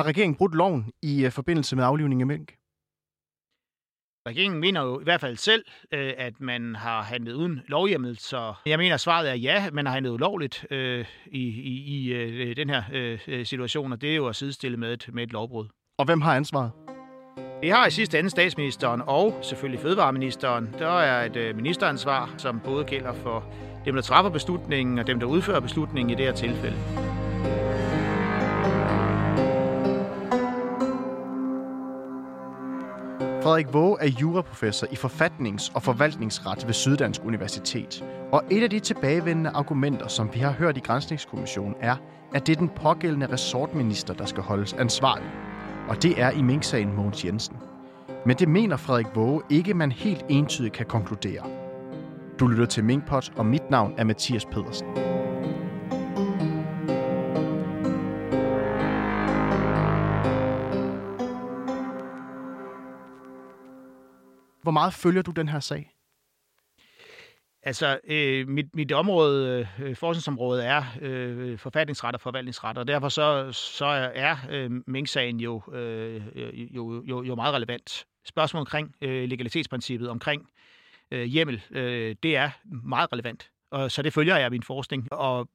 har regeringen brudt loven i uh, forbindelse med aflivning af mink? Regeringen mener jo i hvert fald selv, øh, at man har handlet uden lovhjemmel, så jeg mener, at svaret er ja, man har handlet ulovligt øh, i, i, i øh, den her øh, situation, og det er jo at sidestille med et, med et lovbrud. Og hvem har ansvaret? Det har i sidste ende statsministeren og selvfølgelig fødevareministeren. Der er et øh, ministeransvar, som både gælder for dem, der træffer beslutningen, og dem, der udfører beslutningen i det her tilfælde. Frederik Våge er juraprofessor i forfatnings- og forvaltningsret ved Syddansk Universitet. Og et af de tilbagevendende argumenter, som vi har hørt i Grænsningskommissionen, er, at det er den pågældende resortminister, der skal holdes ansvarlig. Og det er i Mink-sagen Mogens Jensen. Men det mener Frederik Våge ikke, man helt entydigt kan konkludere. Du lytter til Minkpot, og mit navn er Mathias Pedersen. Hvor meget følger du den her sag? Altså, øh, mit, mit område, øh, forskningsområde er øh, forfatningsret og forvaltningsret, og derfor så, så er øh, Mink-sagen jo, øh, jo, jo, jo meget relevant. Spørgsmålet omkring øh, legalitetsprincippet, omkring øh, hjemmel, øh, det er meget relevant. Og så det følger jeg af min forskning, og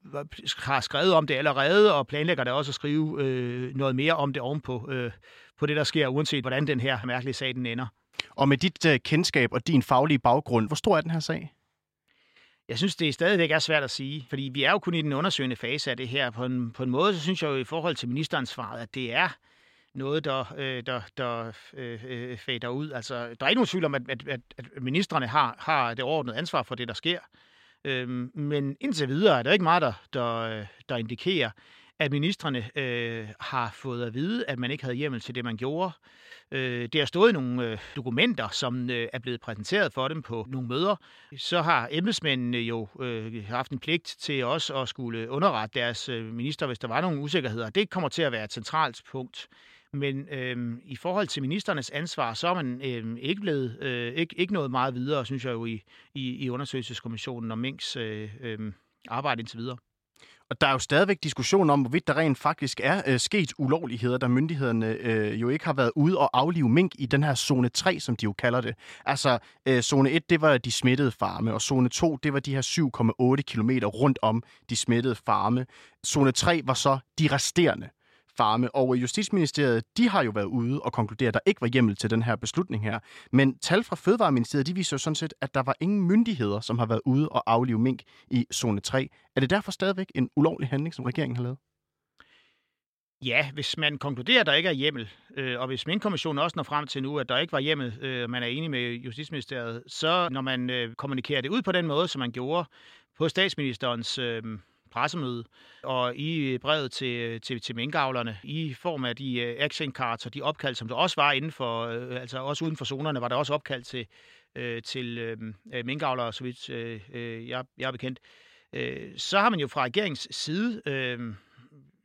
har skrevet om det allerede, og planlægger da også at skrive øh, noget mere om det ovenpå øh, på det, der sker, uanset hvordan den her mærkelige sag den ender. Og med dit øh, kendskab og din faglige baggrund, hvor stor er den her sag? Jeg synes, det stadigvæk er svært at sige, fordi vi er jo kun i den undersøgende fase af det her. På en, på en måde, så synes jeg jo i forhold til ministeransvaret, at det er noget, der, øh, der, der øh, øh, fader ud. Altså, der er ikke nogen tvivl om, at, at, at, at ministerne har, har det overordnede ansvar for det, der sker. Øhm, men indtil videre er der ikke meget, der, der, øh, der indikerer, at ministerne øh, har fået at vide, at man ikke havde hjemmel til det, man gjorde. Øh, det har stået i nogle øh, dokumenter, som øh, er blevet præsenteret for dem på nogle møder. Så har embedsmændene jo øh, haft en pligt til også at skulle underrette deres øh, minister, hvis der var nogle usikkerheder. Det kommer til at være et centralt punkt. Men øh, i forhold til ministernes ansvar, så er man øh, ikke blevet øh, ikke, ikke noget meget videre, synes jeg jo, i, i, i undersøgelseskommissionen og Minks øh, øh, arbejde indtil videre. Og der er jo stadigvæk diskussion om, hvorvidt der rent faktisk er øh, sket ulovligheder, da myndighederne øh, jo ikke har været ude og aflive mink i den her zone 3, som de jo kalder det. Altså, øh, zone 1, det var de smittede farme, og zone 2, det var de her 7,8 km rundt om de smittede farme. Zone 3 var så de resterende farme. Og Justitsministeriet, de har jo været ude og konkludere, at der ikke var hjemmel til den her beslutning her. Men tal fra Fødevareministeriet, de viser jo sådan set, at der var ingen myndigheder, som har været ude og aflive mink i zone 3. Er det derfor stadigvæk en ulovlig handling, som regeringen har lavet? Ja, hvis man konkluderer, at der ikke er hjemmel, øh, og hvis Minkkommissionen også når frem til nu, at der ikke var hjemmel, øh, man er enig med Justitsministeriet, så når man øh, kommunikerer det ud på den måde, som man gjorde på statsministerens øh, pressemøde, og i øh, brevet til, øh, til, til minkavlerne, i form af de øh, action cards og de opkald, som der også var inden for, altså også uden for zonerne, var der også opkald til, til minkavlere, så vidt jeg, jeg er bekendt. Så har man jo fra regeringens side,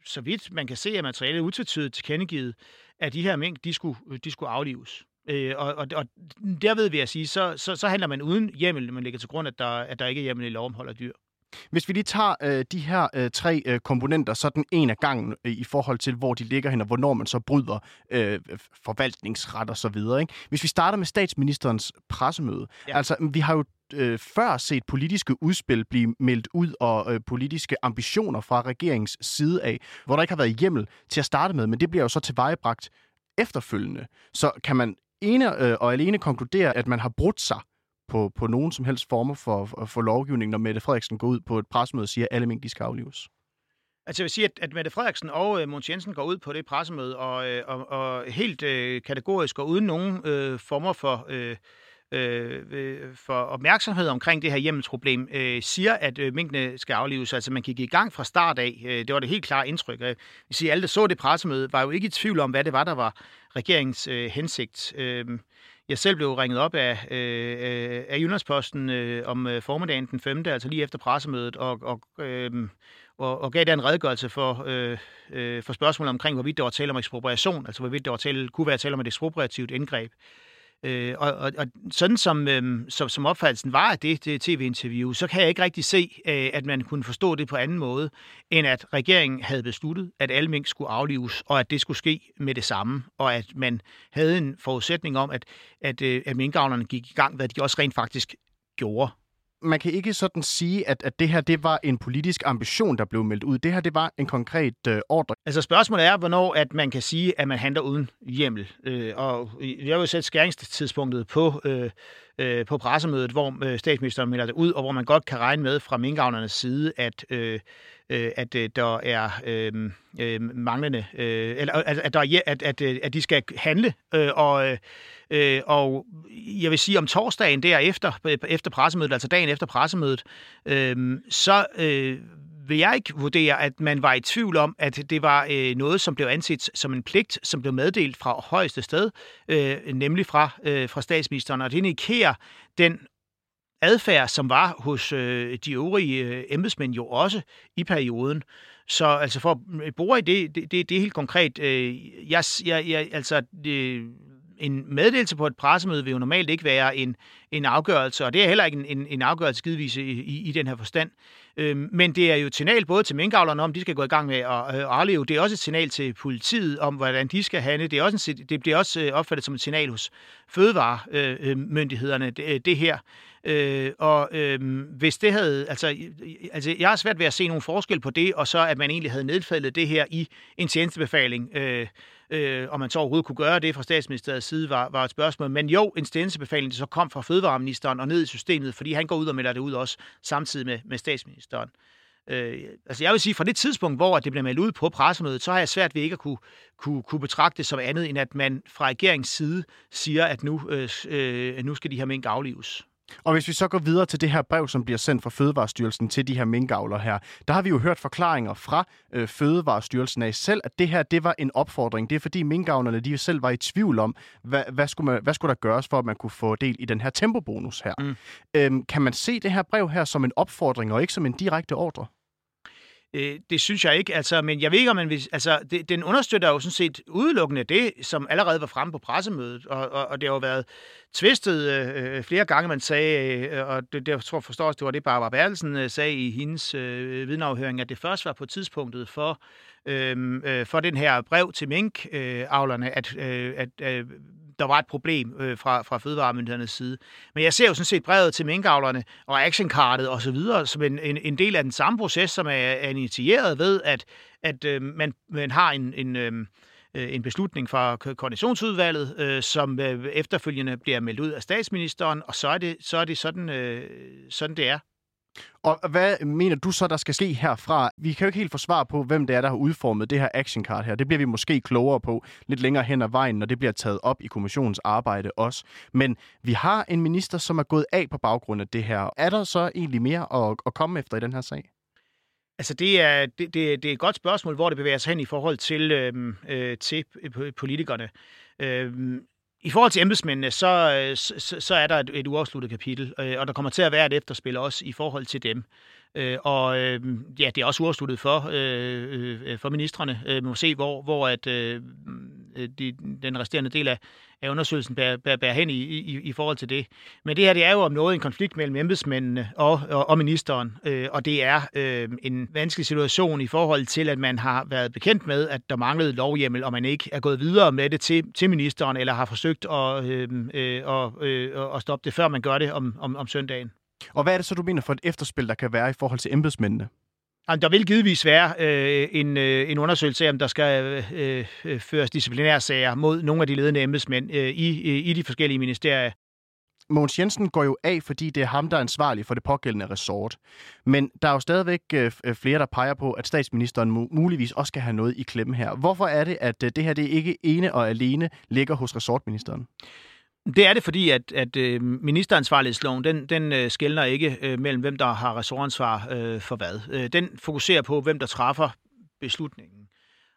så vidt man kan se af materialet, utvetydigt tilkendegivet, at de her mink, de skulle, de skulle aflives. Øh, og, og, og derved vil jeg sige, så, så, så handler man uden hjemmel, man lægger til grund, at der, at der ikke er hjemmel i lov om hold af dyr. Hvis vi lige tager øh, de her øh, tre øh, komponenter, så den ene af gangen øh, i forhold til, hvor de ligger hen, og hvornår man så bryder øh, forvaltningsret og så videre. Ikke? Hvis vi starter med statsministerens pressemøde. Ja. Altså, vi har jo øh, før set politiske udspil blive meldt ud, og øh, politiske ambitioner fra regeringens side af, hvor der ikke har været hjemmel til at starte med, men det bliver jo så tilvejebragt efterfølgende. Så kan man ene øh, og alene konkludere, at man har brudt sig på, på nogen som helst former for, for lovgivning, når Mette Frederiksen går ud på et pressemøde og siger, at alle mink de skal aflives? Altså jeg vil sige, at, at Mette Frederiksen og øh, Mogens Jensen går ud på det pressemøde og, øh, og, og helt øh, kategorisk og uden nogen øh, former for, øh, øh, øh for opmærksomhed omkring det her hjemmelsproblem, øh, siger, at øh, minkene skal aflives. Altså man gik i gang fra start af. Øh, det var det helt klare indtryk. Jeg vil sige, alle, der så det pressemøde, var jo ikke i tvivl om, hvad det var, der var regeringens øh, hensigt. Øh, jeg selv blev ringet op af, øh, øh af Jyllandsposten øh, om øh, formiddagen den 5., altså lige efter pressemødet, og, og, øh, og, og gav der en redegørelse for, øh, øh, for spørgsmålet omkring, hvorvidt der var tale om ekspropriation, altså hvorvidt der var tale, kunne være tale om et ekspropriativt indgreb. Øh, Øh, og, og, og sådan som, øh, som, som opfattelsen var af det, det tv-interview, så kan jeg ikke rigtig se, øh, at man kunne forstå det på anden måde, end at regeringen havde besluttet, at alle mink skulle aflives, og at det skulle ske med det samme, og at man havde en forudsætning om, at, at, øh, at minkavlerne gik i gang, hvad de også rent faktisk gjorde man kan ikke sådan sige, at, at det her det var en politisk ambition, der blev meldt ud. Det her det var en konkret øh, ordre. Altså spørgsmålet er, hvornår at man kan sige, at man handler uden hjemmel. Øh, og jeg vil sætte skæringstidspunktet på, øh, øh, på pressemødet, hvor øh, statsministeren melder det ud, og hvor man godt kan regne med fra minkavnernes side, at, øh, øh, at øh, der er øh, øh, manglende, øh, eller at, at, der er, at, at, øh, at de skal handle, øh, og Øh, og jeg vil sige, om torsdagen derefter, øh, efter pressemødet, altså dagen efter pressemødet, øh, så øh, vil jeg ikke vurdere, at man var i tvivl om, at det var øh, noget, som blev anset som en pligt, som blev meddelt fra højeste sted, øh, nemlig fra, øh, fra statsministeren. Og det indikerer den adfærd, som var hos øh, de øvrige øh, embedsmænd jo også i perioden. Så altså for at øh, bruge i det, det, det, det er helt konkret. Øh, jeg, jeg, jeg, altså, det, en meddelelse på et pressemøde vil jo normalt ikke være en, en afgørelse, og det er heller ikke en, en, en afgørelse givetvis i, i, i den her forstand. Øhm, men det er jo et signal både til minkavlerne om, de skal gå i gang med at, øh, afleve. Det er også et signal til politiet om, hvordan de skal handle. Det, er også en, det bliver også øh, opfattet som et signal hos fødevaremyndighederne, det, det her. Øh, og øh, hvis det havde, altså, altså, jeg har svært ved at se nogen forskel på det, og så at man egentlig havde nedfældet det her i en tjenestebefaling. Øh, øh, om man så overhovedet kunne gøre det fra statsministeriets side, var, var et spørgsmål. Men jo, en stændelsebefaling, der så kom fra fødevareministeren og ned i systemet, fordi han går ud og melder det ud også samtidig med, med statsministeren. Øh, altså jeg vil sige, fra det tidspunkt, hvor det blev meldt ud på pressemødet, så har jeg svært ved ikke at kunne, kunne, kunne betragte det som andet, end at man fra regeringens side siger, at nu, øh, øh nu skal de her mink aflives. Og hvis vi så går videre til det her brev, som bliver sendt fra Fødevarestyrelsen til de her minkavler her, der har vi jo hørt forklaringer fra øh, Fødevarestyrelsen af selv, at det her det var en opfordring. Det er fordi minkavlerne de selv var i tvivl om, hvad, hvad, skulle man, hvad skulle der gøres for, at man kunne få del i den her tempobonus her. Mm. Øhm, kan man se det her brev her som en opfordring og ikke som en direkte ordre? Øh, det synes jeg ikke, altså, men jeg ved ikke, om man vil, altså, det, den understøtter jo sådan set udelukkende det, som allerede var fremme på pressemødet, og, og, og det har jo været tvistet øh, øh flere gange, man sagde, øh, og det, det jeg tror forstås, det var det, Barbara Bertelsen øh, sagde i hendes øh, vidneafhøring, at det først var på tidspunktet for, øh, øh, for den her brev til minkavlerne, øh, at, øh, at øh, der var et problem øh, fra, fra fødevaremyndighedernes side. Men jeg ser jo sådan set brevet til minkavlerne og actionkartet og så videre som en, en, en del af den samme proces, som er, er initieret ved, at, at øh, man, man har en, en, øh, øh en beslutning fra koordinationsudvalget, øh, som øh, efterfølgende bliver meldt ud af statsministeren, og så er det, så er det sådan, øh, sådan, det er. Og hvad mener du så, der skal ske herfra? Vi kan jo ikke helt få svar på, hvem det er, der har udformet det her action card her. Det bliver vi måske klogere på lidt længere hen ad vejen, når det bliver taget op i kommissionens arbejde også. Men vi har en minister, som er gået af på baggrund af det her. Er der så egentlig mere at, at komme efter i den her sag? Altså, det er, det, det, det er et godt spørgsmål, hvor det bevæger sig hen i forhold til, øhm, øh, til politikerne. Øh, i forhold til embedsmændene, så, øh, så, så er der et, et uafsluttet kapitel, øh, og der kommer til at være et efterspil også i forhold til dem. Øh, og øh, ja, det er også uafsluttet for, øh, øh, for ministerne. Vi må se, hvor, hvor at, de, den resterende del af, af undersøgelsen bærer, bærer, bærer hen i, i, i forhold til det. Men det her det er jo om noget en konflikt mellem embedsmændene og, og, og ministeren, øh, og det er øh, en vanskelig situation i forhold til, at man har været bekendt med, at der manglede lovhjemmel, og man ikke er gået videre med det til, til ministeren, eller har forsøgt at, øh, øh, og, øh, at stoppe det, før man gør det om, om, om søndagen. Og hvad er det så, du mener for et efterspil, der kan være i forhold til embedsmændene? Der vil givetvis være øh, en, øh, en undersøgelse af, om der skal øh, øh, føres disciplinærsager mod nogle af de ledende embedsmænd øh, i, i de forskellige ministerier. Mogens Jensen går jo af, fordi det er ham, der er ansvarlig for det pågældende resort. Men der er jo stadigvæk øh, øh flere, der peger på, at statsministeren muligvis også skal have noget i klemme her. Hvorfor er det, at øh, det her det ikke ene og alene ligger hos resortministeren? Det er det, fordi at, at øh, ministeransvarlighedsloven, den, den øh, skældner ikke øh, mellem, hvem der har ressortansvar for hvad. Den fokuserer på, hvem der træffer beslutningen.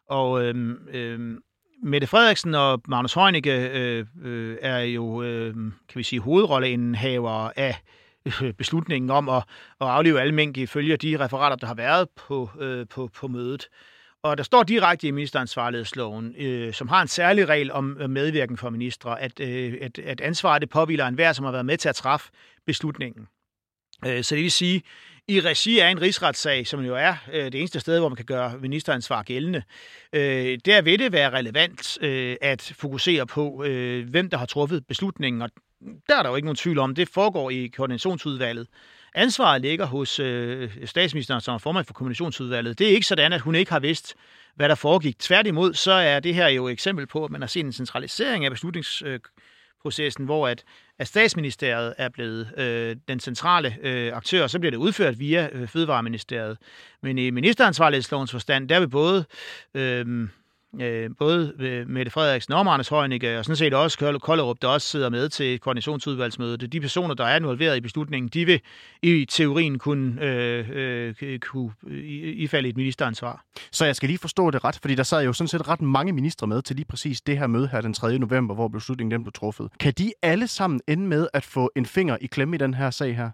Og øhm, øhm, Mette Frederiksen og Magnus Heunicke øh, øh, er jo, øh, kan vi sige, hovedrolleindehaver af beslutningen om at, at aflive alle mink ifølge de referater, der har været på, øh, på, på mødet. Og der står direkte i ministeransvarlighedsloven, øh, som har en særlig regel om øh, medvirken for ministre, at, øh, at, at ansvaret det påviler enhver, som har været med til at træffe beslutningen. Øh, så det vil sige, i regi af en rigsretssag, som jo er øh, det eneste sted, hvor man kan gøre ministeransvar gældende, øh, der vil det være relevant øh, at fokusere på, øh, hvem der har truffet beslutningen. Og der er der jo ikke nogen tvivl om, det foregår i koordinationsudvalget. Ansvaret ligger hos øh, statsministeren, som er formand for kommunikationsudvalget. Det er ikke sådan, at hun ikke har vidst, hvad der foregik. Tværtimod, så er det her jo et eksempel på, at man har set en centralisering af beslutningsprocessen, hvor at, at statsministeriet er blevet øh, den centrale øh, aktør, og så bliver det udført via øh, Fødevareministeriet. Men i ministeransvarlighedslovens forstand, der vil både øh, øh, både Mette Frederiksen og Marnes Højnække, og sådan set også Kollerup, der også sidder med til koordinationsudvalgsmødet. De personer, der er involveret i beslutningen, de vil i teorien kunne, øh, øh, kunne ifalde et ministeransvar. Så jeg skal lige forstå det ret, fordi der sad jo sådan set ret mange ministre med til lige præcis det her møde her den 3. november, hvor beslutningen den blev truffet. Kan de alle sammen ende med at få en finger i klemme i den her sag her?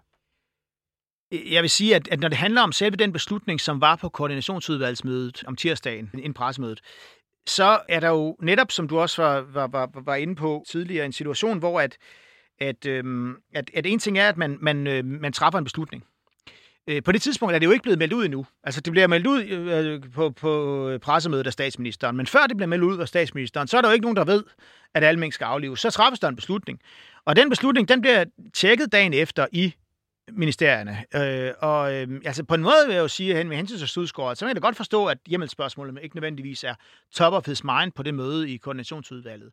Jeg vil sige, at, at når det handler om selve den beslutning, som var på koordinationsudvalgsmødet om tirsdagen, en pressemødet, så er der jo netop, som du også var, var, var, var inde på tidligere, en situation, hvor at, at, øhm, at, at en ting er, at man, man, øh, man træffer en beslutning. Øh, på det tidspunkt er det jo ikke blevet meldt ud endnu. Altså, det bliver meldt ud øh, på, på øh, pressemødet af statsministeren. Men før det bliver meldt ud af statsministeren, så er der jo ikke nogen, der ved, at alle skal aflives. Så træffes der en beslutning. Og den beslutning, den bliver tjekket dagen efter i ministerierne. Øh, og øh, altså på en måde vil jeg jo sige, hen med hensyn til Studsgaard, så kan jeg da godt forstå, at hjemmelsspørgsmålet ikke nødvendigvis er top of his mind på det møde i koordinationsudvalget.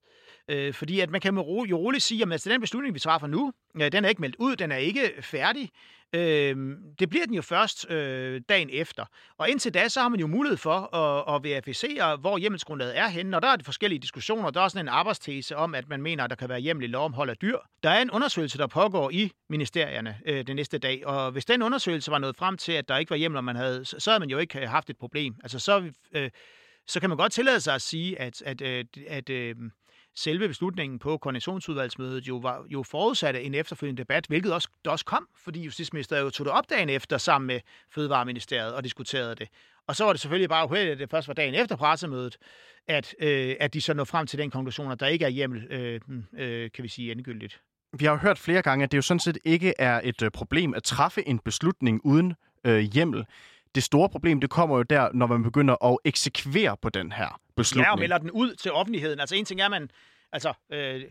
Øh, fordi at man kan jo roligt sige, at altså, den beslutning, vi træffer nu, øh, den er ikke meldt ud, den er ikke færdig. Øh, det bliver den jo først øh, dagen efter. Og indtil da, så har man jo mulighed for at, at verificere, hvor hjemmelsgrundlaget er henne. Og der er de forskellige diskussioner. Der er også en arbejdstese om, at man mener, at der kan være hjemmel i lov om hold af dyr. Der er en undersøgelse, der pågår i ministerierne øh, den næste dag. Og hvis den undersøgelse var nået frem til, at der ikke var hjemmel, man havde, så, så havde man jo ikke øh, haft et problem. Altså så... Øh, så kan man godt tillade sig at sige, at, at, øh, at, at, at selve beslutningen på koordinationsudvalgsmødet jo, var, jo forudsatte en efterfølgende debat, hvilket også, der også kom, fordi justitsministeriet jo tog det op dagen efter sammen med Fødevareministeriet og diskuterede det. Og så var det selvfølgelig bare uheldigt, at det først var dagen efter pressemødet, at, øh, at de så nåede frem til den konklusion, at der ikke er hjemmel, øh, hmm, øh, kan vi sige, endegyldigt. Vi har jo hørt flere gange, at det jo sådan set ikke er et øh, problem at træffe en beslutning uden øh, hjemmel. Det store problem, det kommer jo der, når man begynder at eksekvere på den her beslutning. Ja, og melder den ud til offentligheden. Altså en ting er, man... Altså, øh,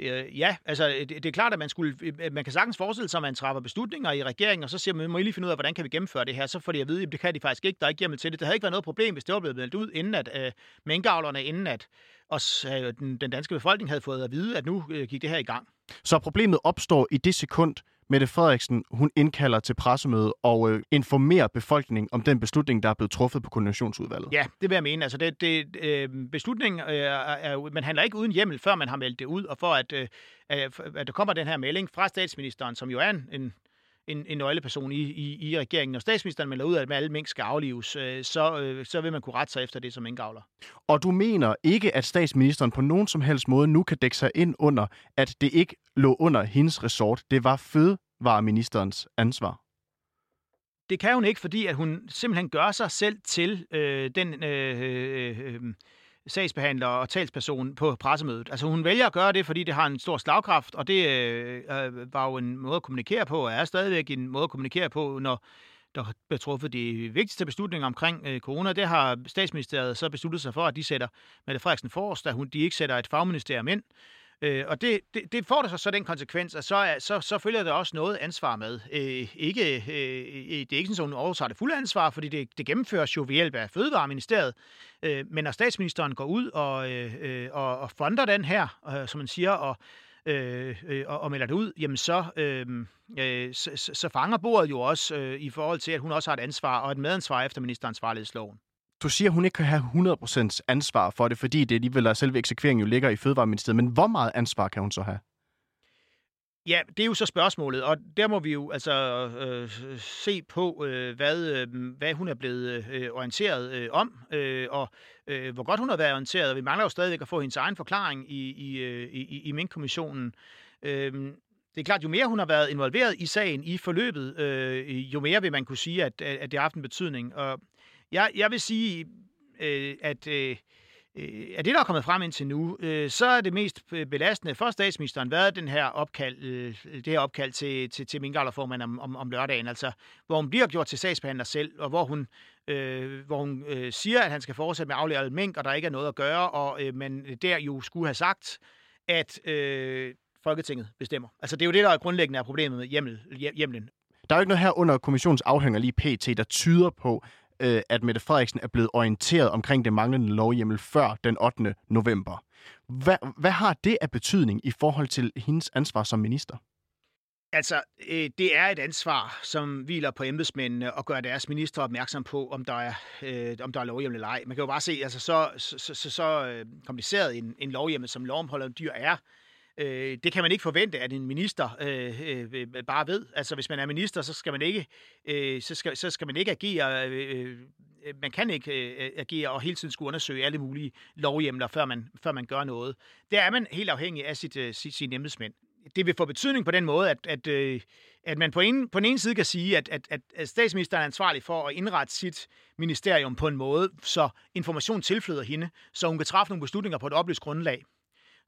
øh, ja, altså det, det er klart, at man, skulle, øh, man kan sagtens forestille sig, at man træffer beslutninger i regeringen, og så siger man, må I lige finde ud af, hvordan kan vi gennemføre det her? Så får de at vide, at det kan de faktisk ikke, der er ikke hjemmel til det. Det havde ikke været noget problem, hvis det var blevet meldt ud, inden at øh, minkavlerne, inden at også, øh, den, den danske befolkning havde fået at vide, at nu øh, gik det her i gang. Så problemet opstår i det sekund, Mette Frederiksen hun indkalder til pressemøde og øh, informerer befolkningen om den beslutning, der er blevet truffet på koordinationsudvalget. Ja, det vil jeg mene. Altså, det, det, øh, beslutningen øh, er, man handler ikke uden hjemmel, før man har meldt det ud, og for at, øh, øh at der kommer den her melding fra statsministeren, som jo er en, en en, en nøgleperson i, i, i regeringen. Når statsministeren melder ud, at alle mink skal aflives, øh, så, øh, så vil man kunne rette sig efter det som minkavler. Og du mener ikke, at statsministeren på nogen som helst måde nu kan dække sig ind under, at det ikke lå under hendes resort. Det var fødevareministerens ansvar. Det kan hun ikke, fordi at hun simpelthen gør sig selv til øh, den øh, øh, øh, sagsbehandler og talsperson på pressemødet. Altså hun vælger at gøre det, fordi det har en stor slagkraft, og det øh, øh var jo en måde at kommunikere på, og er stadigvæk en måde at kommunikere på, når der blev truffet de vigtigste beslutninger omkring øh, corona. Det har statsministeriet så besluttet sig for, at de sætter Mette Frederiksen forrest, da hun, de ikke sætter et fagministerium ind. Øh, og det, det, det får der så, så den konsekvens, at så, er, så, så følger der også noget ansvar med. Øh, ikke, øh, øh det er ikke sådan, at hun overtager det fulde ansvar, fordi det, det gennemføres jo ved hjælp af Fødevareministeriet. Øh, men når statsministeren går ud og, øh, øh og, og fonder den her, øh, som man siger, og, øh, øh, og, og melder det ud, jamen så, øh, øh, så, så fanger bordet jo også øh, i forhold til, at hun også har et ansvar og et medansvar efter ministeransvarlighedsloven. Du siger, at hun ikke kan have 100% ansvar for det, fordi det alligevel er selve eksekveringen jo ligger i Fødevareministeriet. Men hvor meget ansvar kan hun så have? Ja, det er jo så spørgsmålet, og der må vi jo altså øh, se på, øh, hvad, øh, hvad hun er blevet øh, orienteret øh, om, øh, og øh, hvor godt hun har været orienteret. Vi mangler jo stadigvæk at få hendes egen forklaring i, i, øh, i, i Mink-kommissionen. Øh, det er klart, jo mere hun har været involveret i sagen, i forløbet, øh, jo mere vil man kunne sige, at, at det har haft en betydning. Og jeg, jeg vil sige, øh, at, øh, øh, det, der er kommet frem indtil nu, øh, så er det mest belastende for statsministeren været den her opkald, øh, det her opkald til, til, til minkavlerformanden om, om, om lørdagen, altså hvor hun bliver gjort til sagsbehandler selv, og hvor hun, øh, hvor hun øh, siger, at han skal fortsætte med aflæret mink, og der ikke er noget at gøre, og øh, man der jo skulle have sagt, at øh, Folketinget bestemmer. Altså det er jo det, der er grundlæggende er problemet med hjemmel, hjemlen. Der er jo ikke noget her under kommissionens afhænger lige pt., der tyder på, øh, at Mette Frederiksen er blevet orienteret omkring det manglende lovhjemmel før den 8. november. Hvad, hvad har det af betydning i forhold til hendes ansvar som minister? Altså, øh, det er et ansvar, som hviler på embedsmændene at gøre deres minister opmærksom på, om der er, øh, om der er lovhjemmel eller ej. Man kan jo bare se, altså så, så, så, så øh, kompliceret en, en lovhjemmel, som lov om dyr er, Øh, det kan man ikke forvente, at en minister øh, øh, øh, bare ved. Altså, hvis man er minister, så skal man ikke, øh, så skal, så skal man ikke agere. Øh, øh, man kan ikke øh, agere og hele tiden skulle undersøge alle mulige lovhjemler, før man, før man gør noget. Der er man helt afhængig af sit, øh, sit, sine embedsmænd. Det vil få betydning på den måde, at, at, øh, at man på, en, på den ene side kan sige, at, at, at statsministeren er ansvarlig for at indrette sit ministerium på en måde, så information tilflyder hende, så hun kan træffe nogle beslutninger på et oplyst grundlag.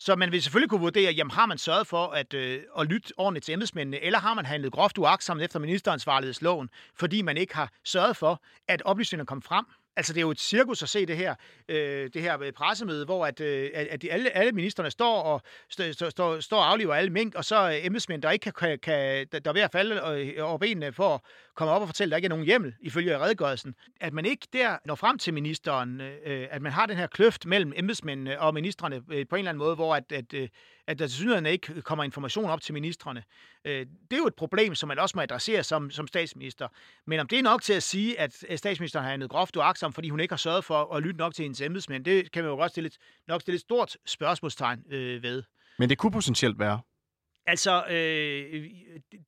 Så man vil selvfølgelig kunne vurdere, jamen har man sørget for at, øh, at lytte ordentligt til embedsmændene, eller har man handlet groft uagtsomt efter ministeransvarlighedsloven, fordi man ikke har sørget for, at oplysningerne kom frem? Altså, det er jo et cirkus at se det her, øh, det her øh, pressemøde, hvor at, øh, at de, alle, alle ministerne står og, stå, stå, står og afliver alle mink, og så øh, embedsmænd, der ikke kan, kan der er ved at falde øh, over benene for at komme op og fortælle, at der ikke er nogen hjemmel, ifølge redegørelsen. At man ikke der når frem til ministeren, øh, at man har den her kløft mellem embedsmændene og ministerne øh, på en eller anden måde, hvor at, at, øh, at der til ikke kommer information op til ministerne. Øh, det er jo et problem, som man også må adressere som, som statsminister. Men om det er nok til at sige, at statsministeren har handlet groft uagtsom, fordi hun ikke har sørget for at lytte nok til hendes embedsmænd, det kan man jo godt stille et, nok stille et stort spørgsmålstegn øh, ved. Men det kunne potentielt være. Altså, øh,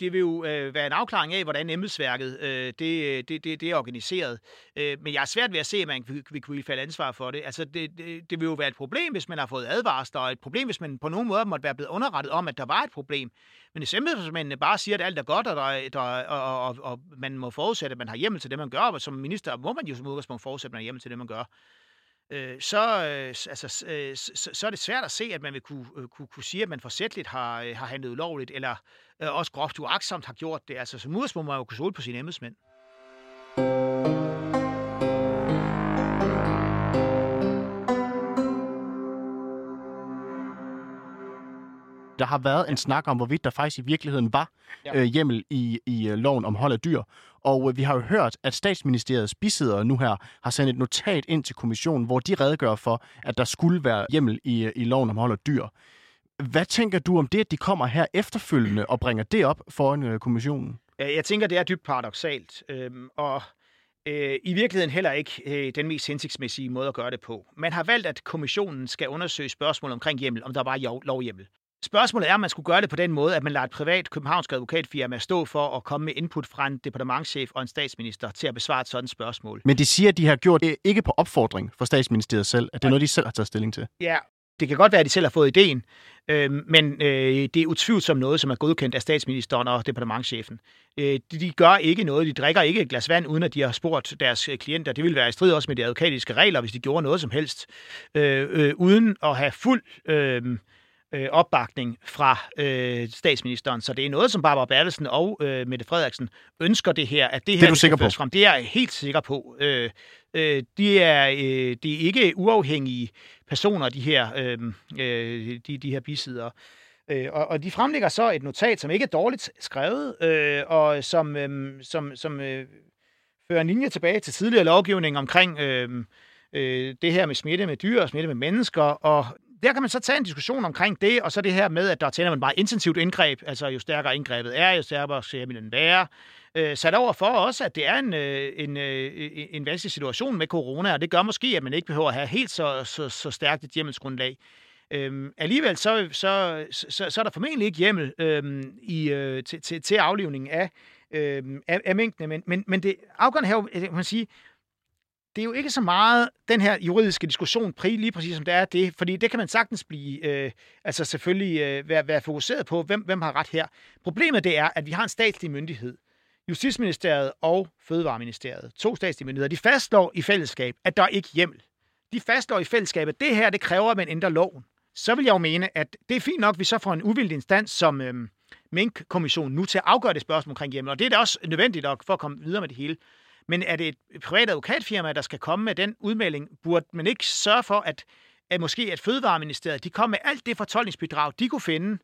det vil jo øh, være en afklaring af, hvordan embedsværket øh, det, øh, det, det, det er organiseret. Øh, men jeg er svært ved at se, at man vil kunne falde ansvar for det. Altså, det, det, det vil jo være et problem, hvis man har fået advarsler, og et problem, hvis man på nogen måde måtte være blevet underrettet om, at der var et problem. Men hvis embedsmændene bare siger, at alt er godt, og, der, der, og, og, og man må forudsætte, at man har hjemmel til det, man gør, og som minister må man jo som udgangspunkt forudsætte, at man har hjemmel til det, man gør, øh, så, øh, altså, øh, så, så er det svært at se, at man vil kunne, øh, kunne, kunne sige, at man forsætligt har, øh, har handlet ulovligt, eller øh, også groft uagtsomt har gjort det. Altså, som udgangspunkt må man jo kunne stole på sine embedsmænd. Der har været en snak om, hvorvidt der faktisk i virkeligheden var ja. øh, hjemmel i, i øh, loven om hold af dyr. Og øh, vi har jo hørt, at statsministeriets bisidder nu her har sendt et notat ind til kommissionen, hvor de redegør for, at der skulle være hjemmel i, øh, i loven om hold af dyr. Hvad tænker du om det, at de kommer her efterfølgende og bringer det op foran øh, kommissionen? Jeg tænker, det er dybt paradoxalt. Øhm, og øh, i virkeligheden heller ikke øh, den mest hensigtsmæssige måde at gøre det på. Man har valgt, at kommissionen skal undersøge spørgsmål omkring hjemmel, om der var lovhjemmel. Spørgsmålet er, om man skulle gøre det på den måde, at man lader et privat københavnsk advokatfirma stå for at komme med input fra en departementchef og en statsminister til at besvare et sådan spørgsmål. Men de siger, at de har gjort det ikke på opfordring fra statsministeriet selv, at det er noget, de selv har taget stilling til. Ja, det kan godt være, at de selv har fået ideen, øh, men øh, det er utvivlsomt noget, som er godkendt af statsministeren og departementchefen. Øh, de, de gør ikke noget, de drikker ikke et glas vand, uden at de har spurgt deres klienter. Det ville være i strid også med de advokatiske regler, hvis de gjorde noget som helst, øh, øh, uden at have fuld... Øh, øh, opbakning fra øh, statsministeren. Så det er noget, som Barbara Bertelsen og øh, Mette Frederiksen ønsker det her, at det her det er du sikker på? frem. Det er jeg helt sikker på. Øh, øh, de, er, øh, de er ikke uafhængige personer, de her, øh, øh, de, de her bisidder. Øh, og, og de fremlægger så et notat, som ikke er dårligt skrevet, øh, og som, øh, som, som øh, fører en linje tilbage til tidligere lovgivning omkring øh, øh, det her med smitte med dyr og smitte med mennesker, og der kan man så tage en diskussion omkring det, og så det her med, at der tænder man bare intensivt indgreb, altså jo stærkere indgrebet er, jo stærkere skal den være. Øh, sat over for også, at det er en, øh, en, øh, en vanskelig situation med corona, og det gør måske, at man ikke behøver at have helt så, så, så stærkt et hjemmelsgrundlag. Øhm, alligevel så, så, så, så er der formentlig ikke hjemmel øhm, i, øh, til, til, til aflivningen af, øhm, af, af mængdene, men, men, men det afgørende her, kan man sige, det er jo ikke så meget den her juridiske diskussion, lige præcis som det er det, fordi det kan man sagtens blive, øh, altså selvfølgelig øh, være, være fokuseret på, hvem, hvem har ret her. Problemet det er, at vi har en statslig myndighed, Justitsministeriet og Fødevareministeriet, to statslige myndigheder, de fastslår i fællesskab, at der er ikke hjemmel. de fastslår i fællesskabet, det her, det kræver, at man ændrer loven. Så vil jeg jo mene, at det er fint nok, at vi så får en uvildig instans som øh, Mink-kommissionen nu til at afgøre det spørgsmål omkring hjemmel. Og det er da også nødvendigt nok for at komme videre med det hele. Men er det et privat advokatfirma, der skal komme med den udmelding? Burde man ikke sørge for, at, at måske at Fødevareministeriet de kom med alt det fortolkningsbidrag, de kunne finde,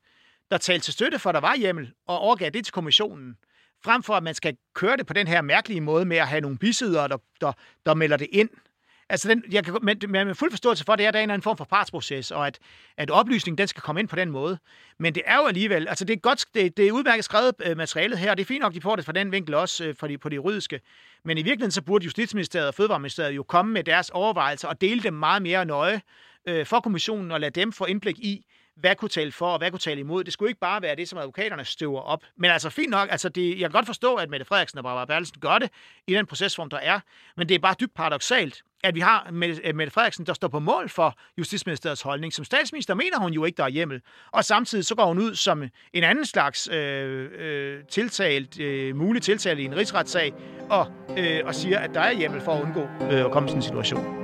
der talte til støtte for, at der var hjemmel, og overgav det til kommissionen? Frem for, at man skal køre det på den her mærkelige måde med at have nogle bisidere, der, der, der melder det ind Altså, den, jeg kan men, med fuld forståelse for, at det er, at der er en anden form for partsproces, og at, at oplysningen den skal komme ind på den måde. Men det er jo alligevel, altså det er godt, det, det er udmærket skrevet øh, materialet her, og det er fint nok, de får det fra den vinkel også øh, for de, på det juridiske. Men i virkeligheden, så burde Justitsministeriet og Fødevareministeriet jo komme med deres overvejelser og dele dem meget mere nøje øh, for kommissionen og lade dem få indblik i, hvad kunne tale for, og hvad kunne tale imod. Det skulle ikke bare være det, som advokaterne støver op. Men altså fint nok, altså det, jeg kan godt forstå, at Mette Frederiksen og Barbara Bertelsen gør det i den procesform, der er, men det er bare dybt paradoxalt, at vi har øh, Mette Frederiksen, der står på mål for Justitsministeriets holdning. Som statsminister mener hun jo ikke, der er hjemmel. Og samtidig så går hun ud som en anden slags øh, øh, tiltalt, øh, mulig tiltalt i en rigsretssag, og, øh, og siger, at der er hjemmel for at undgå øh, at komme i sådan en situation.